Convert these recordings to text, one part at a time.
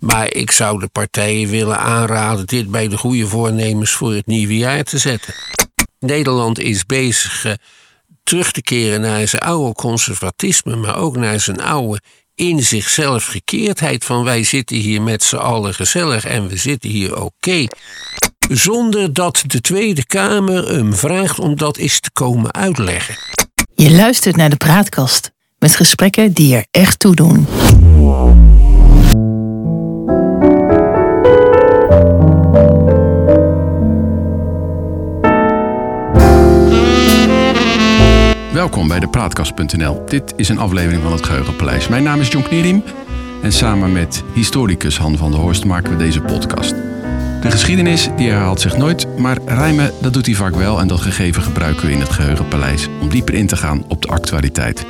Maar ik zou de partijen willen aanraden dit bij de goede voornemens voor het nieuwe jaar te zetten. Nederland is bezig eh, terug te keren naar zijn oude conservatisme, maar ook naar zijn oude in zichzelf gekeerdheid van wij zitten hier met z'n allen gezellig en we zitten hier oké. Zonder dat de Tweede Kamer hem vraagt om dat eens te komen uitleggen. Je luistert naar de praatkast met gesprekken die er echt toe doen. Welkom bij de Praatkast.nl. Dit is een aflevering van het Geheugenpaleis. Mijn naam is John Knierim en samen met historicus Han van der Horst maken we deze podcast. De geschiedenis die herhaalt zich nooit, maar rijmen dat doet hij vaak wel en dat gegeven gebruiken we in het Geheugenpaleis om dieper in te gaan op de actualiteit.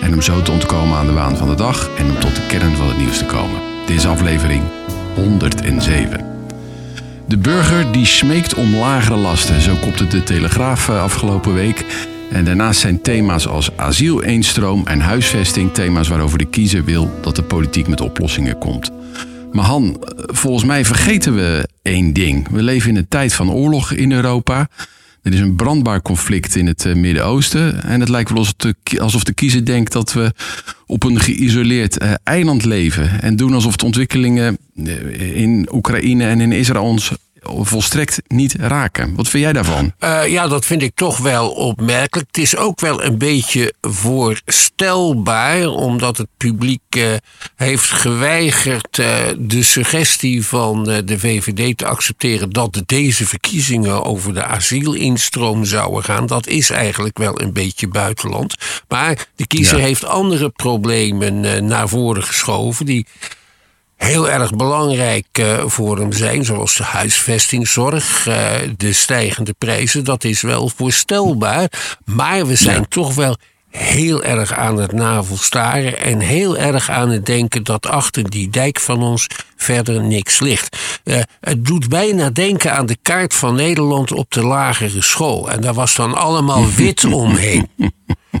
En om zo te ontkomen aan de waan van de dag en om tot de kern van het nieuws te komen. Dit is aflevering 107. De burger die smeekt om lagere lasten, zo kopte de Telegraaf eh, afgelopen week. En daarnaast zijn thema's als asiel, eenstroom en huisvesting thema's waarover de kiezer wil dat de politiek met oplossingen komt. Maar Han, volgens mij vergeten we één ding. We leven in een tijd van oorlog in Europa. Er is een brandbaar conflict in het eh, Midden-Oosten. En het lijkt wel alsof de kiezer denkt dat we op een geïsoleerd eh, eiland leven. En doen alsof de ontwikkelingen eh, in Oekraïne en in Israël ons volstrekt niet raken. Wat vind jij daarvan? Uh, ja, dat vind ik toch wel opmerkelijk. Het is ook wel een beetje voorstelbaar, omdat het publiek uh, heeft geweigerd uh, de suggestie van de VVD te accepteren dat deze verkiezingen over de asielinstroom zouden gaan. Dat is eigenlijk wel een beetje buitenland. Maar de kiezer ja. heeft andere problemen naar voren geschoven die heel erg belangrijk uh, voor hem zijn, zoals de huisvestingszorg, uh, de stijgende prijzen, dat is wel voorstelbaar. Maar we zijn ja. toch wel heel erg aan het navelstaren en heel erg aan het denken dat achter die dijk van ons verder niks ligt. Uh, het doet bijna denken aan de kaart van Nederland op de lagere school. En daar was dan allemaal wit omheen.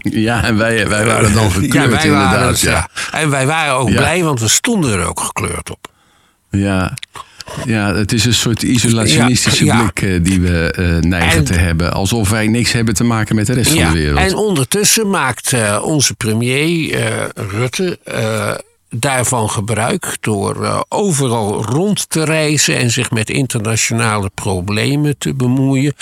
Ja, en wij, wij waren dan gekleurd ja, wij inderdaad. Waren, ja. En wij waren ook ja. blij, want we stonden er ook gekleurd op. Ja, ja, het is een soort isolationistische ja, blik uh, die we uh, neigen en, te hebben. Alsof wij niks hebben te maken met de rest van de wereld. En ondertussen maakt uh, onze premier Rutte daarvan gebruik door uh, overal rond te reizen en zich met internationale problemen te bemoeien,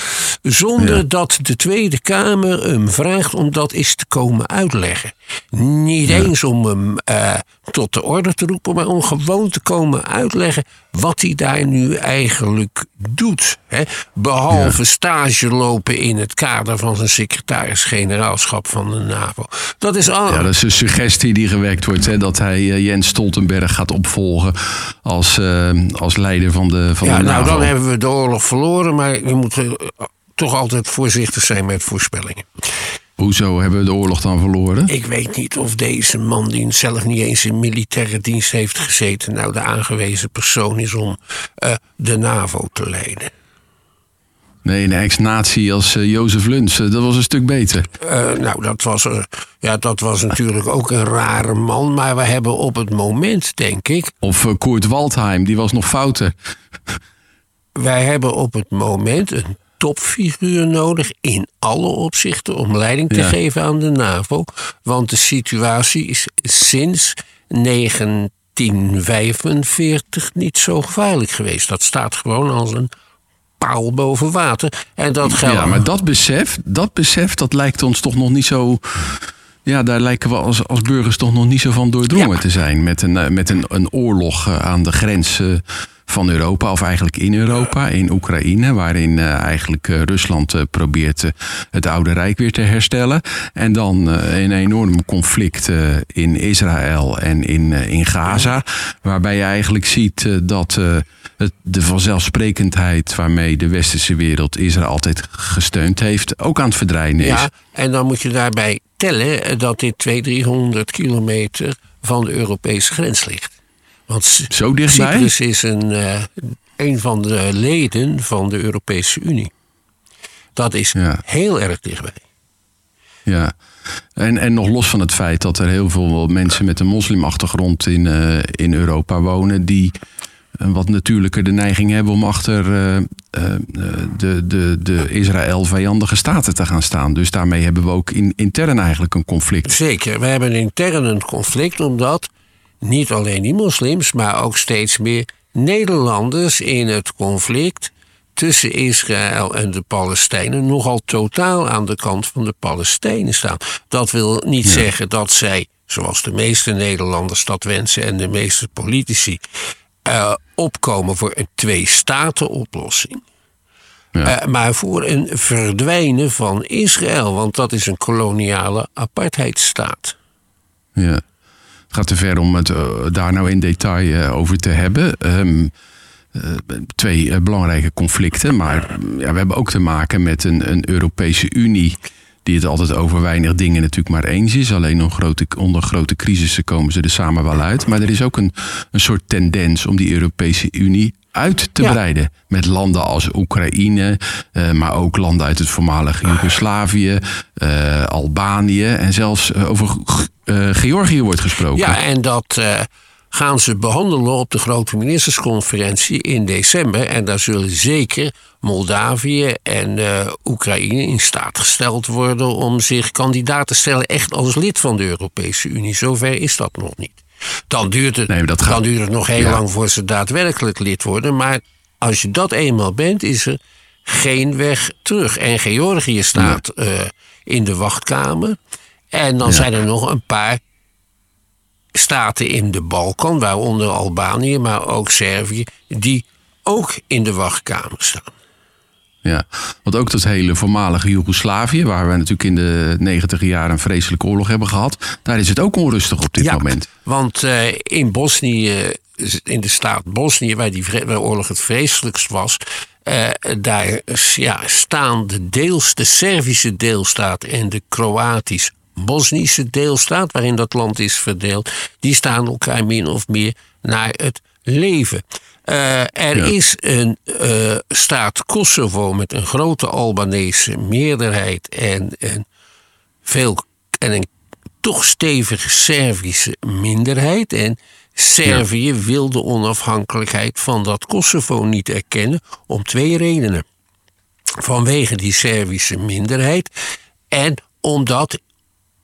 zonder ja. dat de Tweede Kamer hem vraagt om dat eens te komen uitleggen. Niet ja. eens om hem uh, tot de orde te roepen, maar om gewoon te komen uitleggen wat hij daar nu eigenlijk doet. Hè? Behalve ja. stage lopen in het kader van zijn secretaris-generaalschap van de NAVO. Dat is al. Ja, dat is een suggestie die gewekt wordt, hè, dat hij uh, Jens Stoltenberg gaat opvolgen als, uh, als leider van de, van ja, de nou, NAVO. dan hebben we de oorlog verloren, maar je moet toch altijd voorzichtig zijn met voorspellingen. Hoezo hebben we de oorlog dan verloren? Ik weet niet of deze man, die zelf niet eens in militaire dienst heeft gezeten, nou de aangewezen persoon is om uh, de NAVO te leiden. Nee, een ex-nazi als uh, Jozef Luns, uh, dat was een stuk beter. Nou, dat was, ja, dat was natuurlijk ook een rare man. Maar we hebben op het moment, denk ik. Of Koert Waldheim, die was nog fouter. Wij hebben op het moment een topfiguur nodig in alle opzichten om leiding te ja. geven aan de NAVO. Want de situatie is sinds 1945 niet zo gevaarlijk geweest. Dat staat gewoon als een paal boven water. En dat geldt. Ja, maar dat besef, dat besef, dat lijkt ons toch nog niet zo. Ja, daar lijken we als, als burgers toch nog niet zo van doordrongen ja. te zijn. Met een, met een, een oorlog aan de grens van Europa, of eigenlijk in Europa, in Oekraïne, waarin uh, eigenlijk uh, Rusland uh, probeert het Oude Rijk weer te herstellen. En dan een enorm conflict in Israël en in, in Gaza, waarbij je eigenlijk ziet dat het, de vanzelfsprekendheid waarmee de westerse wereld Israël altijd gesteund heeft, ook aan het verdwijnen is. Ja, en dan moet je daarbij tellen dat dit 200, 300 kilometer van de Europese grens ligt. Want Zo dichtbij? Cyprus is een, uh, een van de leden van de Europese Unie. Dat is ja. heel erg dichtbij. Ja, en, en nog los van het feit dat er heel veel mensen met een moslimachtergrond in, uh, in Europa wonen, die een wat natuurlijker de neiging hebben om achter uh, de, de, de Israël-vijandige staten te gaan staan. Dus daarmee hebben we ook in, intern eigenlijk een conflict. Zeker, we hebben intern een conflict omdat niet alleen die moslims, maar ook steeds meer Nederlanders in het conflict tussen Israël en de Palestijnen nogal totaal aan de kant van de Palestijnen staan. Dat wil niet zeggen dat zij, zoals de meeste Nederlanders dat wensen en de meeste politici, uh, opkomen voor een twee-staten-oplossing. Ja. Uh, maar voor een verdwijnen van Israël, want dat is een koloniale apartheidstaat. Ja. Het gaat te ver om het uh, daar nou in detail over te hebben. Um, uh, twee belangrijke conflicten. Maar ja, we hebben ook te maken met een, een Europese Unie. Die het altijd over weinig dingen natuurlijk maar eens is. Alleen onder grote, onder grote crisissen komen ze er samen wel uit. Maar er is ook een, een soort tendens om die Europese Unie uit te ja. breiden. Met landen als Oekraïne, uh, maar ook landen uit het voormalige Joegoslavië, uh, Albanië en zelfs uh, over Georgië wordt gesproken. Ja, en dat gaan ze behandelen op de grote ministersconferentie in december. En daar zullen zeker Moldavië en uh, Oekraïne in staat gesteld worden om zich kandidaat te stellen echt als lid van de Europese Unie. Zover is dat nog niet. Dan duurt het, nee, gaat, dan duurt het nog heel ja. lang voor ze daadwerkelijk lid worden. Maar als je dat eenmaal bent, is er geen weg terug. En Georgië staat ja. uh, in de wachtkamer. En dan ja. zijn er nog een paar staten in de Balkan, waaronder Albanië, maar ook Servië, die ook in de wachtkamer staan. Ja, want ook dat hele voormalige Joegoslavië, waar we natuurlijk in de negentiger jaren een vreselijke oorlog hebben gehad, daar is het ook onrustig op dit ja, moment. Want uh, in Bosnië, in de staat Bosnië, waar die waar de oorlog het vreselijkst was, uh, daar ja, staan de deels, de Servische deelstaat en de Kroatisch Bosnische deelstaat, waarin dat land is verdeeld, die staan elkaar min of meer naar het leven. Uh, er ja. is een uh, staat Kosovo met een grote Albanese meerderheid en een, veel, en een toch stevige Servische minderheid. En Servië ja. wil de onafhankelijkheid van dat Kosovo niet erkennen om twee redenen. Vanwege die Servische minderheid en omdat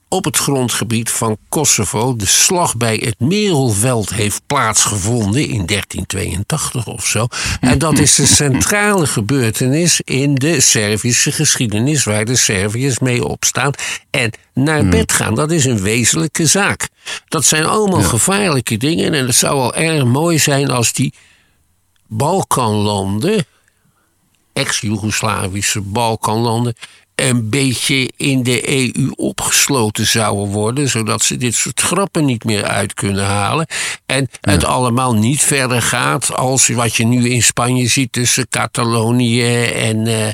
op het grondgebied van Kosovo de slag bij het Merelveld heeft plaatsgevonden in 1382 of zo. En dat is de centrale gebeurtenis in de Servische geschiedenis waar de Serviërs mee opstaan en naar bed gaan. Dat is een wezenlijke zaak. Dat zijn allemaal ja. gevaarlijke dingen en het zou wel erg mooi zijn als die Balkanlanden, ex-Jugoslavische Balkanlanden, een beetje in de EU opgesloten zouden worden, zodat ze dit soort grappen niet meer uit kunnen halen. En ja. het allemaal niet verder gaat als wat je nu in Spanje ziet tussen Catalonië en, uh,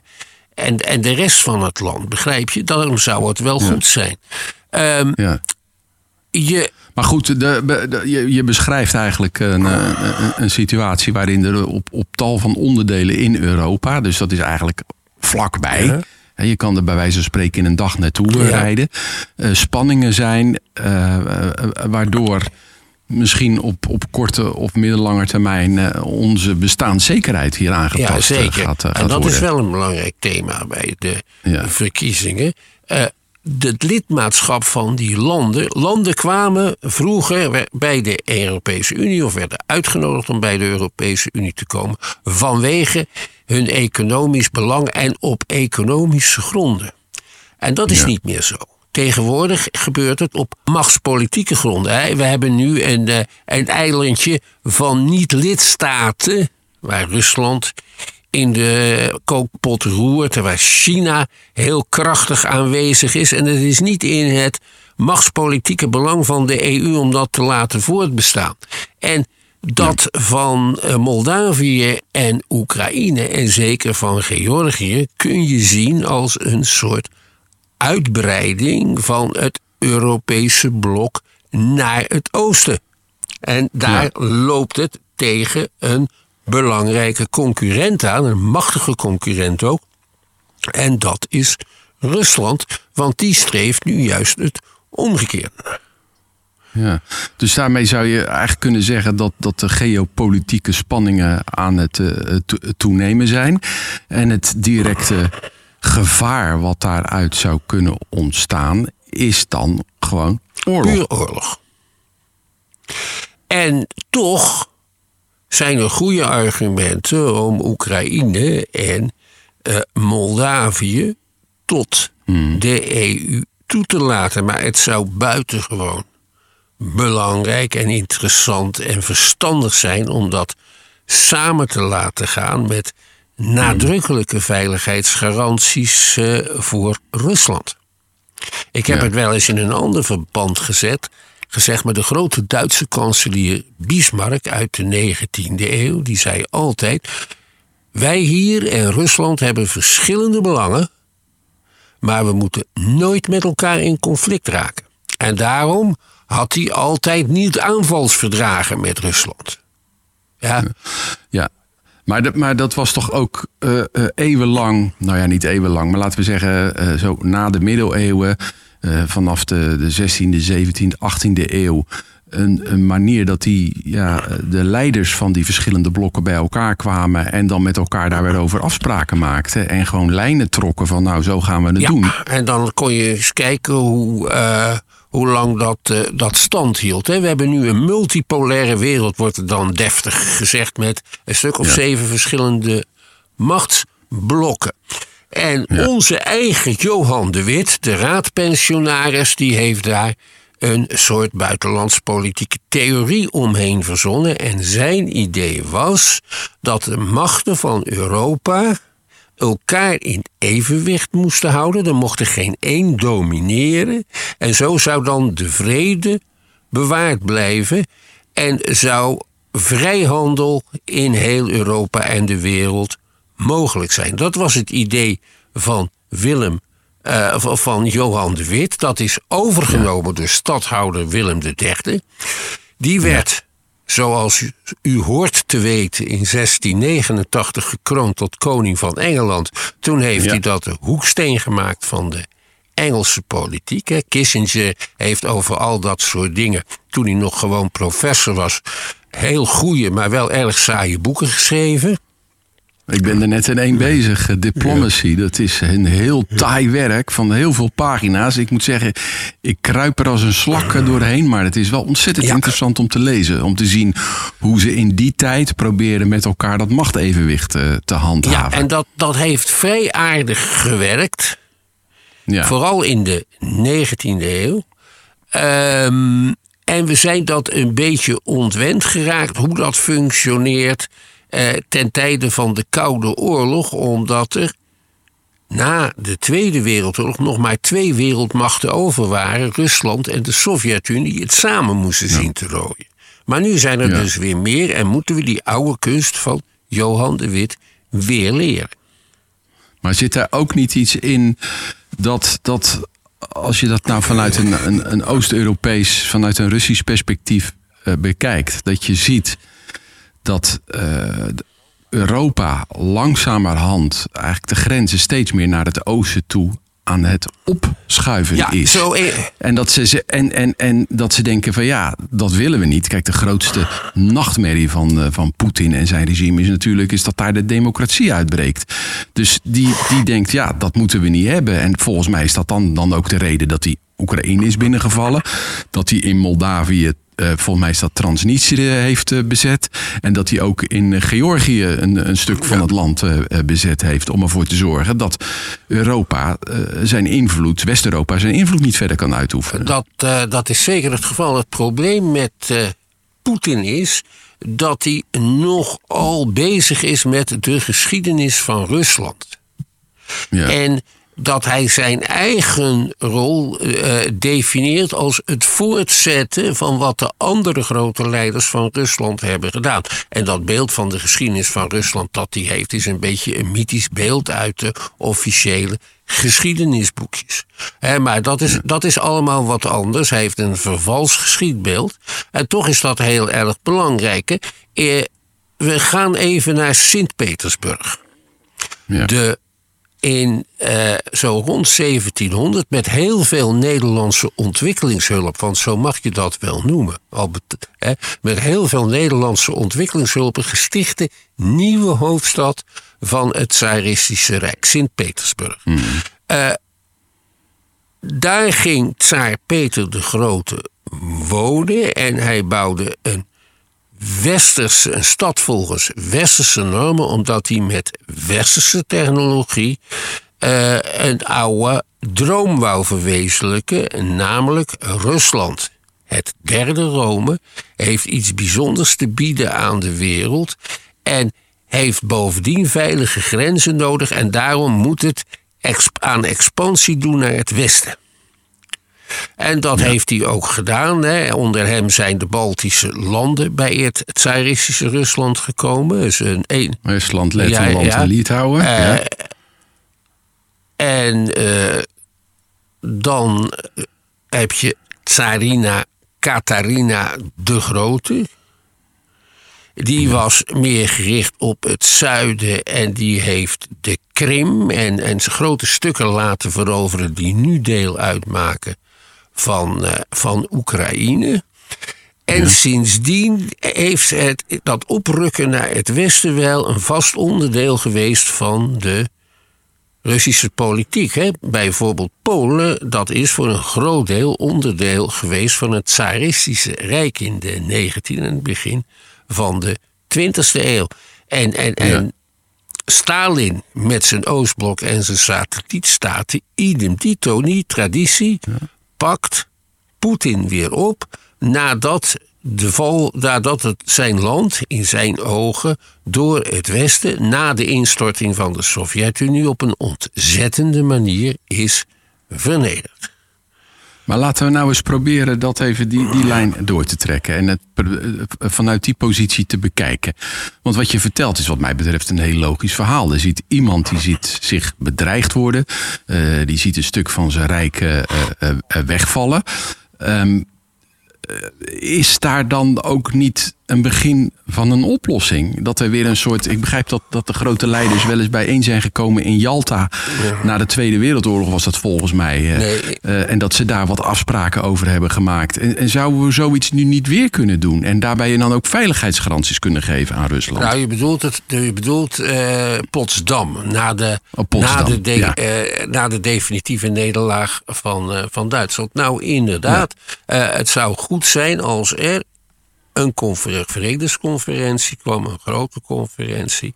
en, en de rest van het land. Begrijp je? Daarom zou het wel ja. goed zijn. Um, ja. Je, maar goed, de, de, je, je, beschrijft eigenlijk een, een, een, situatie waarin er op, op tal van onderdelen in Europa, dus dat is eigenlijk vlakbij. Ja je kan er bij wijze van spreken in een dag naartoe ja. rijden. Uh, spanningen zijn uh, waardoor misschien op, op korte of middellange termijn uh, onze bestaanszekerheid hier aangepast ja, zeker. gaat, gaat En dat worden. is wel een belangrijk thema bij de ja. verkiezingen. Het lidmaatschap van die landen. Landen kwamen vroeger bij de Europese Unie of werden uitgenodigd om bij de Europese Unie te komen vanwege hun economisch belang en op economische gronden. En dat is ja. niet meer zo. Tegenwoordig gebeurt het op machtspolitieke gronden. We hebben nu een, eh, een eilandje van niet-lidstaten, waar Rusland in de kookpot roert, waar China heel krachtig aanwezig is. En het is niet in het machtspolitieke belang van de EU om dat te laten voortbestaan. En dat van Moldavië en Oekraïne en zeker van Georgië kun je zien als een soort uitbreiding van het Europese blok naar het oosten. En daar ja. loopt het tegen een belangrijke concurrent aan, een machtige concurrent ook. En dat is Rusland, want die streeft nu juist het omgekeerde. Ja, dus daarmee zou je eigenlijk kunnen zeggen dat, dat de geopolitieke spanningen aan het uh, toenemen zijn. En het directe gevaar wat daaruit zou kunnen ontstaan, is dan gewoon oorlog. Puur oorlog. En toch zijn er goede argumenten om Oekraïne en uh, Moldavië tot hmm. de EU toe te laten. Maar het zou buitengewoon belangrijk en interessant en verstandig zijn om dat samen te laten gaan met nadrukkelijke veiligheidsgaranties uh, voor Rusland. Ik heb het wel eens in een ander verband gezet, gezegd, maar de grote Duitse kanselier Bismarck uit de 19e eeuw, die zei altijd: Wij hier en Rusland hebben verschillende belangen, maar we moeten nooit met elkaar in conflict raken. En daarom had hij altijd niet aanvalsverdragen met Rusland. Ja. Ja. Maar, dat, maar dat was toch ook uh, uh, eeuwenlang, nou ja, niet eeuwenlang, maar laten we zeggen, uh, zo na de middeleeuwen, vanaf de, de 16e, 17e, 18e eeuw, een, een, manier dat die, ja, de leiders van die verschillende blokken bij elkaar kwamen en dan met elkaar daar weer over afspraken maakten en gewoon lijnen trokken van nou zo gaan we het ja, doen. En dan kon je eens kijken hoe hoe lang dat, uh, dat stand hield. Hè. We hebben nu een multipolaire wereld, wordt er dan deftig gezegd, met een stuk of zeven verschillende machtsblokken. En onze eigen Johan de Wit, de raadpensionaris, die heeft daar een soort buitenlandspolitieke theorie omheen verzonnen. En zijn idee was dat de machten van Europa elkaar in evenwicht moesten houden. Er mocht er geen één domineren. En zo zou dan de vrede bewaard blijven. En zou vrijhandel in heel Europa en de wereld mogelijk zijn. Dat was het idee van Willem, uh, van Johan de Wit. Dat is overgenomen door stadhouder Willem III. Die werd zoals u hoort te weten, in 1689 gekroond tot koning van Engeland. Toen heeft hij dat de hoeksteen gemaakt van de Engelse politiek. Hè. Kissinger heeft over al dat soort dingen, toen hij nog gewoon professor was, heel goede, maar wel erg saaie boeken geschreven. Ik ben er net in één bezig. Eh, diplomacy, dat is een heel taai werk van heel veel pagina's. Ik moet zeggen, ik kruip er als een slak doorheen. Maar het is wel ontzettend interessant om te lezen. Om te zien hoe ze in die tijd proberen met elkaar dat machtevenwicht eh, te handhaven. Ja, en dat, dat heeft vrij aardig gewerkt. Ja. Vooral in de 19e eeuw. Um, en we zijn dat een beetje ontwend geraakt, hoe dat functioneert ten tijde van de Koude Oorlog, omdat er na de Tweede Wereldoorlog nog maar twee wereldmachten over waren, Rusland en de Sovjet-Unie, het samen moesten zien te rooien. Maar nu zijn er dus weer meer en moeten we die oude kunst van Johan de Wit weer leren. Maar zit daar ook niet iets in dat, dat als je dat nou vanuit een, een, een Oost-Europees, vanuit een Russisch perspectief uh, bekijkt, dat je ziet dat uh, Europa langzamerhand eigenlijk de grenzen steeds meer naar het oosten toe aan het opschuiven ja, is. Zo, en, dat ze, en, en, en dat ze denken van ja, dat willen we niet. Kijk, de grootste nachtmerrie van, uh, van Poetin en zijn regime is natuurlijk is dat daar de democratie uitbreekt. Dus die, die denkt ja, dat moeten we niet hebben. En volgens mij is dat dan, dan ook de reden dat hij Oekraïne is binnengevallen. Dat hij in Moldavië volgens mij is dat Transnistrië heeft uh, bezet. En dat hij ook in Georgië een, een stuk van het land bezet heeft. Om ervoor te zorgen dat Europa zijn invloed, West-Europa zijn invloed niet verder kan uitoefenen. Dat, dat is zeker het geval. Het probleem met Poetin is dat hij nogal bezig is met de geschiedenis van Rusland. Ja. En dat hij zijn eigen rol uh, definieert als het voortzetten van wat de andere grote leiders van Rusland hebben gedaan. En dat beeld van de geschiedenis van Rusland dat hij heeft, is een beetje een mythisch beeld uit de officiële geschiedenisboekjes. maar dat is, dat is allemaal wat anders. Hij heeft een vervals geschiedbeeld. En toch is dat heel erg belangrijk. Eh, we gaan even naar Sint-Petersburg. Ja. De in uh, zo rond 1700 met heel veel Nederlandse ontwikkelingshulp, want zo mag je dat wel noemen. Al hè, met heel veel Nederlandse ontwikkelingshulp gestichte nieuwe hoofdstad van het Tsaristische Rijk, Sint-Petersburg. Uh, daar ging Tsaar Peter de Grote wonen en hij bouwde een westerse, een stad volgens westerse normen, omdat hij met westerse technologie uh, een oude droom wou verwezenlijken, namelijk Rusland. Het derde Rome heeft iets bijzonders te bieden aan de wereld en heeft bovendien veilige grenzen nodig en daarom moet het aan expansie doen naar het westen. En dat heeft hij ook gedaan. Hè. Onder hem zijn de Baltische landen bij het Tsaristische Rusland gekomen. Dus een, een, Rusland, Letland ja, ja. Litouwen. Uh, ja. En uh, dan heb je Tsarina Katarina de Grote. Die was meer gericht op het zuiden en die heeft de Krim en, en grote stukken laten veroveren die nu deel uitmaken van, uh, van Oekraïne. En sindsdien heeft het, dat oprukken naar het westen wel een vast onderdeel geweest van de Russische politiek. Hè? Bijvoorbeeld Polen, dat is voor een groot deel onderdeel geweest van het Tsaristische Rijk in de 19e en het begin van de 20e eeuw. En, en, en Stalin met zijn Oostblok en zijn satellietstaten, idem dito, niet traditie, pakt Poetin weer op nadat, de vol, nadat het zijn land in zijn ogen door het Westen na de instorting van de Sovjet-Unie op een ontzettende manier is vernederd. Maar laten we nou eens proberen dat even die, die lijn door te trekken en het vanuit die positie te bekijken. Want wat je vertelt is wat mij betreft een heel logisch verhaal. Er ziet iemand die ziet zich bedreigd worden, uh, die ziet een stuk van zijn rijk uh, wegvallen. Um, is daar dan ook niet een begin van een oplossing? Dat er weer een soort. Ik begrijp dat, dat de grote leiders wel eens bijeen zijn gekomen in Jalta. Na de Tweede Wereldoorlog was dat volgens mij. Nee. Uh, en dat ze daar wat afspraken over hebben gemaakt. En, en, zouden we zoiets nu niet weer kunnen doen? En daarbij je dan ook veiligheidsgaranties kunnen geven aan Rusland? Nou, je bedoelt, het, je bedoelt uh, Potsdam. Na de, oh, Potsdam. Na, de de, ja. uh, na de definitieve nederlaag van, van Duitsland. Nou, inderdaad. Ja. het zou goed zijn als er een vredesconferentie kwam, een grote conferentie,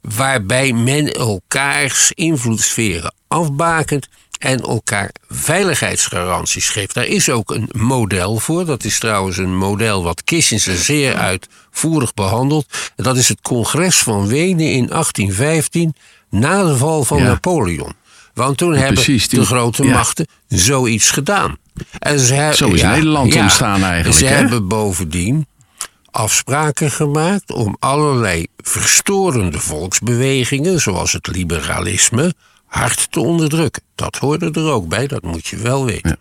waarbij men elkaars invloedssferen afbakent en elkaar veiligheidsgaranties geeft. Daar is ook een model voor. Dat is trouwens een model wat Kissinger zeer uitvoerig behandelt. Dat is het congres van Wenen in 1815 na de val van ja. Napoleon. Want toen ja, hebben precies, de grote ja. machten zoiets gedaan. En ze Zo is ja, Nederland ontstaan eigenlijk. Ze hè? hebben bovendien afspraken gemaakt om allerlei verstorende volksbewegingen, zoals het liberalisme, hard te onderdrukken. Dat hoorde er ook bij, dat moet je wel weten.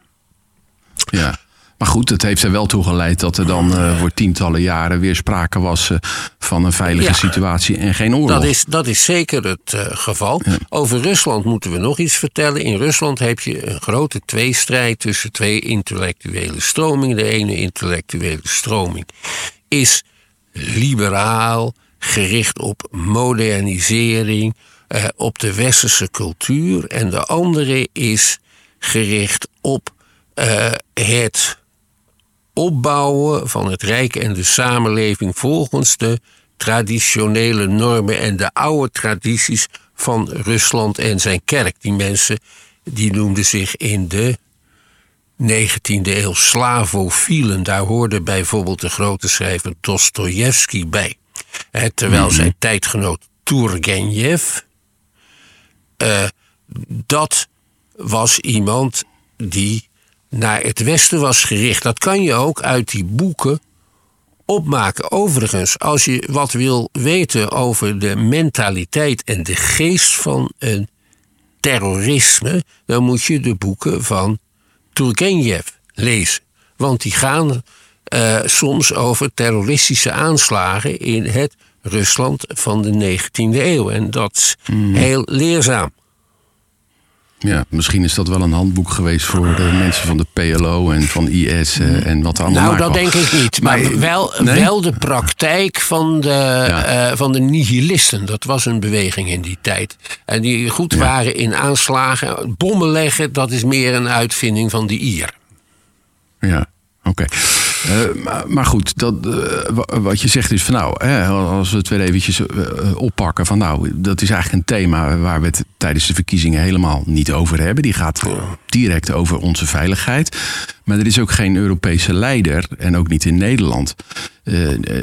Ja. Maar goed, het heeft er wel toe geleid dat er dan uh, voor tientallen jaren weer sprake was uh, van een veilige ja, situatie en geen oorlog. Dat is, dat is zeker het uh, geval. Ja. Over Rusland moeten we nog iets vertellen. In Rusland heb je een grote tweestrijd tussen twee intellectuele stromingen. De ene intellectuele stroming is liberaal, gericht op modernisering, op de westerse cultuur. En de andere is gericht op het opbouwen van het Rijk en de samenleving volgens de traditionele normen en de oude tradities van Rusland en zijn kerk. Die mensen die noemden zich in de 19e eeuw slavofielen. Daar hoorde bijvoorbeeld de grote schrijver Dostoevsky bij. terwijl mm -hmm. zijn tijdgenoot Turgenev, uh, dat was iemand die naar het Westen was gericht. Dat kan je ook uit die boeken opmaken. Overigens, als je wat wil weten over de mentaliteit en de geest van een terrorisme, dan moet je de boeken van Turgenev lezen. Want die gaan uh, soms over terroristische aanslagen in het Rusland van de 19e eeuw. En dat is mm. heel leerzaam. Ja, misschien is dat wel een handboek geweest voor de mensen van de PLO en van IS eh, en wat allemaal Nou, dat denk ik niet. Maar, wel, nee? wel de praktijk van de, eh, van de nihilisten. Dat was een beweging in die tijd. En die goed waren in aanslagen. Bommen leggen, dat is meer een uitvinding van de Ier. Ja, oké. Eh, maar, maar goed, dat, eh, wa- wat je zegt is van nou, hè, als we het weer eventjes eh, oppakken van nou, dat is eigenlijk een thema waar we het tijdens de verkiezingen helemaal niet over hebben. Die gaat direct over onze veiligheid. Maar er is ook geen Europese leider, en ook niet in Nederland,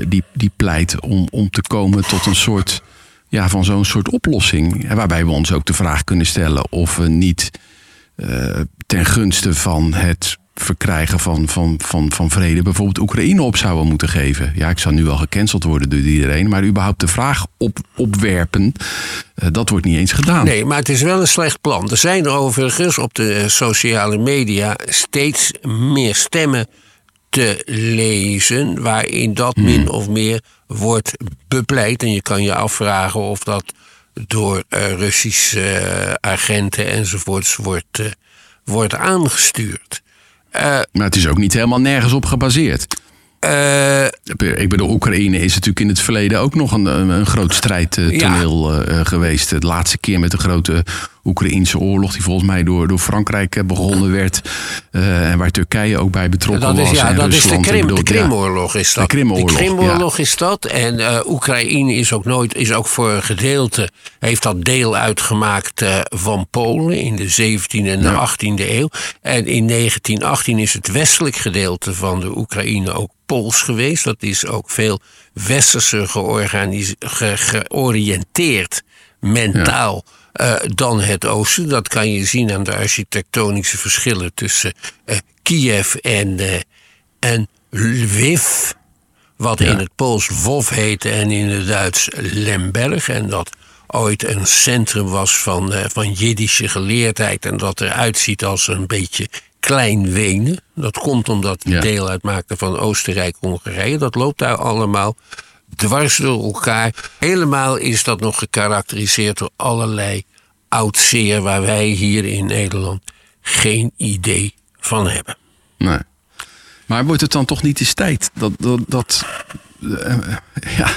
die, die pleit om, om te komen tot een soort, ja, van zo'n soort oplossing. Waarbij we ons ook de vraag kunnen stellen of we niet ten gunste van het verkrijgen van, van, van, van vrede bijvoorbeeld Oekraïne op zouden moeten geven. Ja, ik zou nu wel gecanceld worden door iedereen, maar überhaupt de vraag op, opwerpen, eh, dat wordt niet eens gedaan. Nee, maar het is wel een slecht plan. Er zijn er overigens op de sociale media steeds meer stemmen te lezen. waarin dat min of meer wordt bepleit. En je kan je afvragen of dat door eh, Russische eh, agenten enzovoorts wordt, wordt aangestuurd. Eh, Maar het is ook niet helemaal nergens op gebaseerd. eh, Ik bedoel, Oekraïne is natuurlijk in het verleden ook nog een, een, een groot strijdtoneel eh, geweest. De laatste keer met de grote Oekraïnse oorlog, die volgens mij door, door Frankrijk eh, begonnen werd. eh, en waar Turkije ook bij betrokken Dat is, was. ja, en dat is de, Krim, bedoel, de ja. Krimoorlog is dat. De Krimoorlog, De Krimoorlog is dat. En eh, Oekraïne is ook nooit, is ook voor een gedeelte, heeft dat deel uitgemaakt van Polen in de 17e en de 18e eeuw. En in 1918 is het westelijk gedeelte van de Oekraïne ook Pools geweest. Dat is ook veel ge- georiënteerd mentaal eh, dan het oosten. Dat kan je zien aan de architectonische verschillen tussen eh, Kiev en, eh, en Lviv. Wat in het Pools Lwów heette en in het Duits Lemberg. En dat ooit een centrum was van, van Jiddische geleerdheid. En dat eruit ziet als een beetje klein Wenen. Dat komt omdat het Ja. deel uitmaakte van Oostenrijk-Hongarije. Dat loopt daar allemaal dwars door elkaar. Helemaal is dat nog gekarakteriseerd door allerlei oud zeer... waar wij hier in Nederland geen idee van hebben. Nee. Maar wordt het dan toch niet eens tijd dat, dat, dat eh, ja,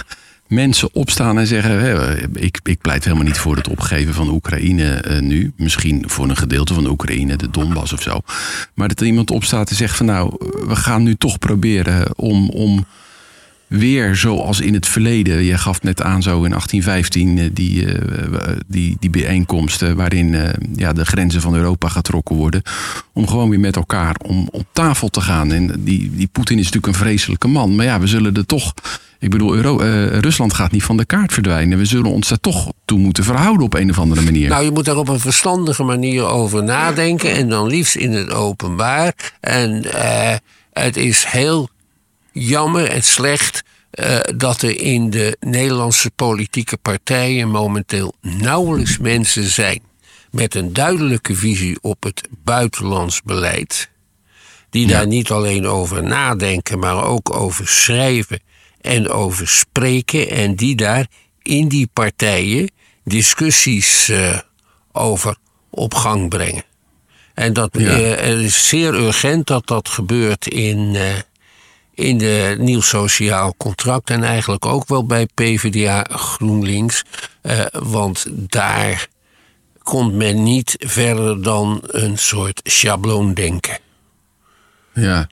mensen opstaan en zeggen: ik, ik pleit helemaal niet voor het opgeven van Oekraïne eh, nu. Misschien voor een gedeelte van de Oekraïne, de Donbass of zo. Maar dat er iemand opstaat en zegt: van nou, we gaan nu toch proberen om. om weer zoals in het verleden. Je gaf net aan zo in 1815 eh, die, eh, die, die bijeenkomsten waarin eh, ja, de grenzen van Europa getrokken worden. Om gewoon weer met elkaar om op tafel te gaan. En die, die Poetin is natuurlijk een vreselijke man. Maar ja, we zullen er toch. Ik bedoel, Euro, Rusland gaat niet van de kaart verdwijnen. We zullen ons daar toch toe moeten verhouden op een of andere manier. Nou, je moet daar op een verstandige manier over nadenken. En dan liefst in het openbaar. En het is heel jammer en slecht eh, dat er in de Nederlandse politieke partijen momenteel nauwelijks mensen zijn met een duidelijke visie op het buitenlands beleid. Die daar niet alleen over nadenken, maar ook over schrijven en over spreken. En die daar in die partijen discussies eh, over op gang brengen. En dat Ja. eh, het is zeer urgent dat dat gebeurt in, in de nieuw sociaal contract. En eigenlijk ook wel bij PvdA GroenLinks. eh, want daar komt men niet verder dan een soort schabloondenken. Ja.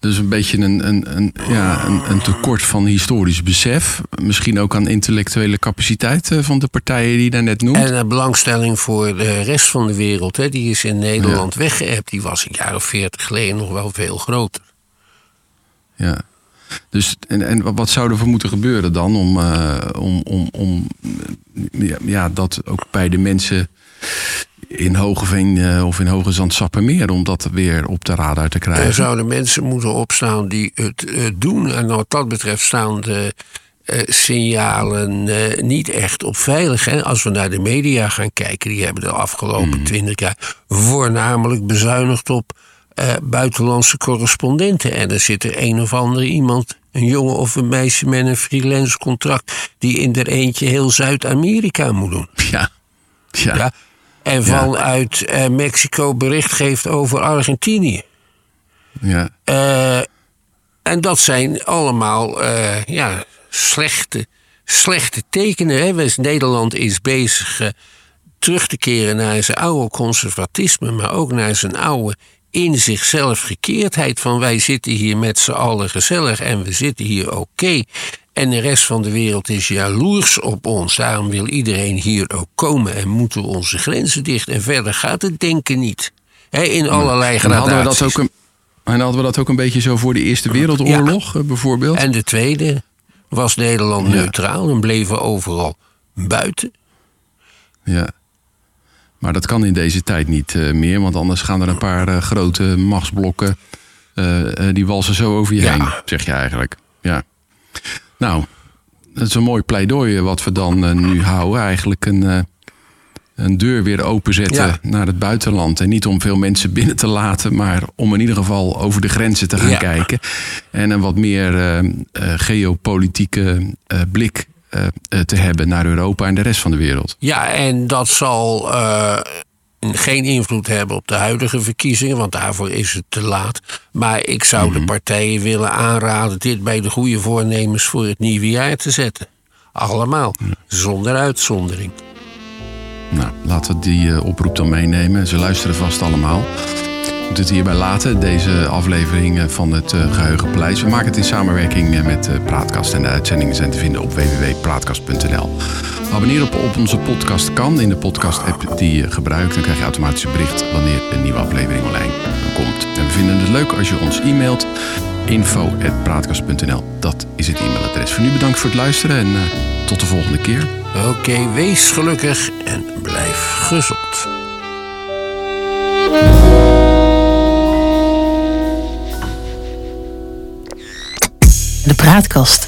Dus een beetje een, een, een, ja, een, een tekort van historisch besef. Misschien ook aan intellectuele capaciteit van de partijen die je daar net noemt. En de belangstelling voor de rest van de wereld, hè, die is in Nederland weggeëpt. Die was een jaar of veertig geleden nog wel veel groter. Ja. Dus, en, en wat zou er voor moeten gebeuren dan om, eh, om, om, om eh, ja, ja, dat ook bij de mensen in Hogeveen eh, of in Hoge Zand Sappemeer om dat weer op de radar te krijgen? Er zouden mensen moeten opstaan die het doen. En wat dat betreft staan de signalen niet echt op veilig. Hè? Als we naar de media gaan kijken, die hebben de afgelopen twintig jaar voornamelijk bezuinigd op eh, buitenlandse correspondenten. En er zit er een of andere iemand, een jongen of een meisje met een freelance contract, die in er eentje heel Zuid-Amerika moet doen. Ja. Ja. Ja. En vanuit uh, Mexico bericht geeft over Argentinië. Ja. Uh, en dat zijn allemaal ja, slechte, slechte tekenen. Hè? Dus Nederland is bezig terug te keren naar zijn oude conservatisme, maar ook naar zijn oude in zichzelf gekeerdheid van wij zitten hier met z'n allen gezellig en we zitten hier oké. En de rest van de wereld is jaloers op ons. Daarom wil iedereen hier ook komen en moeten we onze grenzen dicht. En verder gaat het denken niet. in allerlei gradaties. En hadden we dat ook een, en hadden we dat ook een beetje zo voor de Eerste Wereldoorlog ja. Eh, bijvoorbeeld? En de tweede was Nederland neutraal en bleven overal buiten. Ja. Maar dat kan in deze tijd niet uh, meer, want anders gaan er een paar uh, grote machtsblokken. Uh, die walsen zo over je ja. heen, zeg je eigenlijk. Ja. Nou, dat is een mooi pleidooi wat we dan nu houden. Eigenlijk een, een deur weer openzetten ja. naar het buitenland. En niet om veel mensen binnen te laten, maar om in ieder geval over de grenzen te gaan ja. kijken. En een wat meer geopolitieke blik te hebben naar Europa en de rest van de wereld. Ja, en dat zal uh, geen invloed hebben op de huidige verkiezingen, want daarvoor is het te laat. Maar ik zou mm -hmm. de mhm. partijen willen aanraden dit bij de goede voornemens voor het nieuwe jaar te zetten. Allemaal, ja. zonder uitzondering. Nou, laten we die uh, oproep dan meenemen. Ze luisteren vast allemaal moet het hierbij laten, deze aflevering eh, van het uh, Geheugenpaleis. We maken het in samenwerking eh, met Praatkast en de uitzendingen zijn te vinden op www.praatkast.nl. Abonneer op, onze podcast kan in de podcast-app die je gebruikt. Dan krijg je automatisch een bericht wanneer een nieuwe aflevering online komt. En we vinden het leuk als je ons e-mailt info.praatkast.nl. Dat is het e-mailadres. Voor nu bedankt voor het luisteren en tot de volgende keer. Oké, wees gelukkig en blijf gezond. de praatkast.